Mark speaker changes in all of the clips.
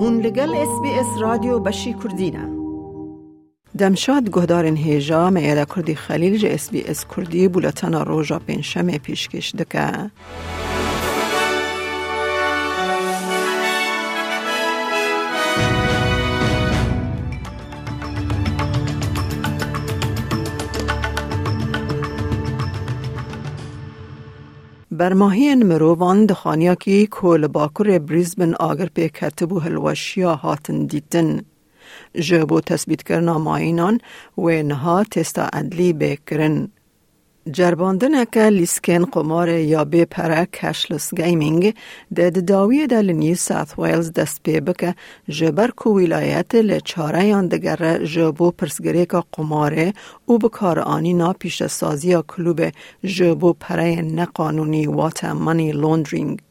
Speaker 1: هون لگل اس بی اس رادیو بشی کردینه دمشاد گهدارن هیجا میاده کردی خلیل جه اس بی اس کردی بولتنا روژا پنشم پیشکش دکه. برماهین مروان دخانیا کی کول باکور بریزبن آگر پی کتبو هلوشیا هاتن دیتن. جبو تثبیت کرنا ماینان و نها تستا ادلی بکرن. جرباندن که لیسکن قمار یا به پره کشلس گیمینگ ده داوی ده لنیو ساث ویلز دست پی بکه جبر کو ولایت لچاره یان دگر جبو پرسگری که قماره او بکار آنی نا پیش سازی کلوب جبو پره نقانونی وات منی لوندرینگ.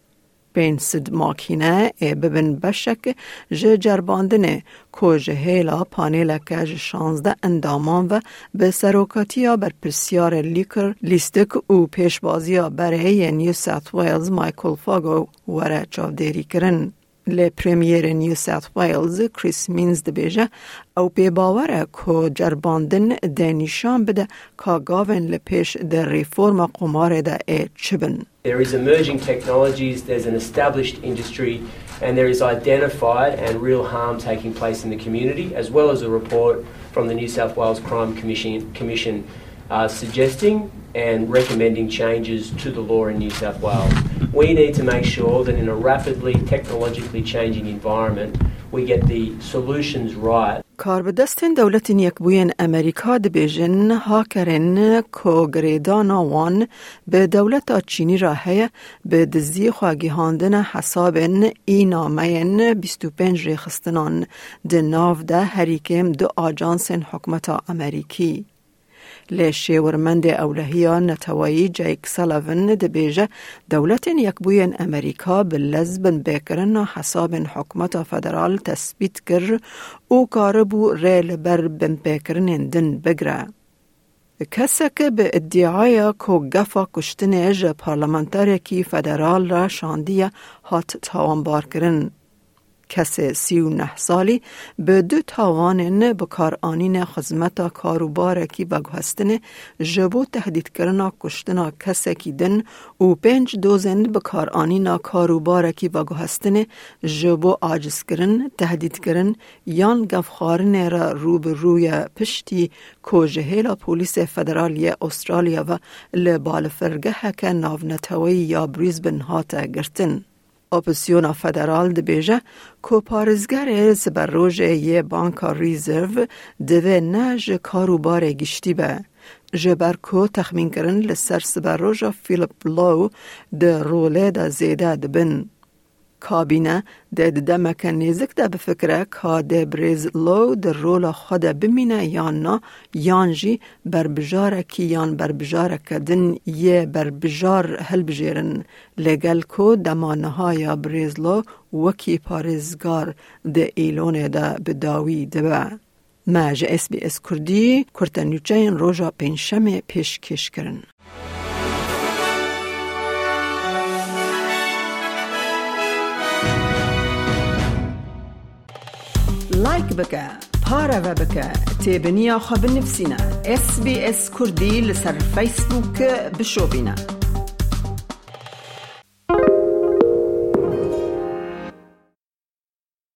Speaker 1: بین سد ماکینه ای ببن بشک جه جرباندنه که جه هیلا پانیل که جه شانزده اندامان و به سروکاتیا بر پرسیار لیکر لیستک او پیشبازیا برای نیو ساوت ویلز مایکل فاگو وره چاودیری کرن. لی پریمیر نیو ساوت ویلز کریس مینز دبیجه او پی باوره که جرباندن ده نشان بده که گاون لپیش ده ریفورم قمار ده ای چبن.
Speaker 2: There is emerging technologies, there's an established industry, and there is identified and real harm taking place in the community, as well as a report from the New South Wales Crime Commission, Commission uh, suggesting and recommending changes to the law in New South Wales. We need to make sure that in a rapidly technologically changing environment, we get the solutions right.
Speaker 1: کار به دست دولت یک بوین بدەستن دەولەتین یەکبوویەن ئەمریکا دەبێژن هاکەرێن به دولت چینی را هەیە به دزی خواگی هاندن خواگیهاندنە حەسابن ئینامەیەن 25 ناو ده هەریکێم دو آجانس حکمت امریکی. لە شێورمەندێ ئەولەهیان نەتەوەیی جایک سەلەڤن دەبێژە دەولەتین یەکبوویەن ئەمریکا بلەز بن بێکردن حەسابن حکوومەتە فەدەرال تەسبیت کرد و کارەبوو ڕێ لەبەر بمپێکردنێن دن ادعای که گفا ئدیعاە کۆگەفا کوشتنێژە پارلەمەنتەرێکی فدرال را شاندیه هات تاوان بار کرن. کس سی و نه سالی به دو تاوان بکار آنین خزمت کاروبار کی بگوهستن جبو تهدید کرنا کشتنا کس کی دن و پنج دوزن بکار آنین کاروبار کی بگوهستن جبو آجز کرن تهدید کرن یان گفخارن را روب روی پشتی کوجهیلا پولیس فدرالی استرالیا و لبالفرگه که ناونتوی یا بریزبن هاتا گرتن. اپسیون فدرال دبیجه کو پارزگر زبر روژ یه بانکا ریزرو دوه نج کاروبار گشتی به. جبر کو تخمین کرن لسر سبر روژا فیلپ لو ده روله ده زیده دبن. کابینه ده دمک نیزک ده بفکره که ده بریز لو ده رول خود بمینه یا نه یان جی بر بجاره کی یان بر بجاره کدن یه بر بجار هل بجیرن لگل کو دمانه های بریز لو وکی پارزگار ده ایلونه ده بداوی ده ما جه اس بی اس کردی کرتنیوچین روژا پنشم پیش کش کرن. لایک بکە پارەوە بکە تێبنییا خە بنفسینە SسBS کوردی لەسەر فیسبووکە بشۆبینە.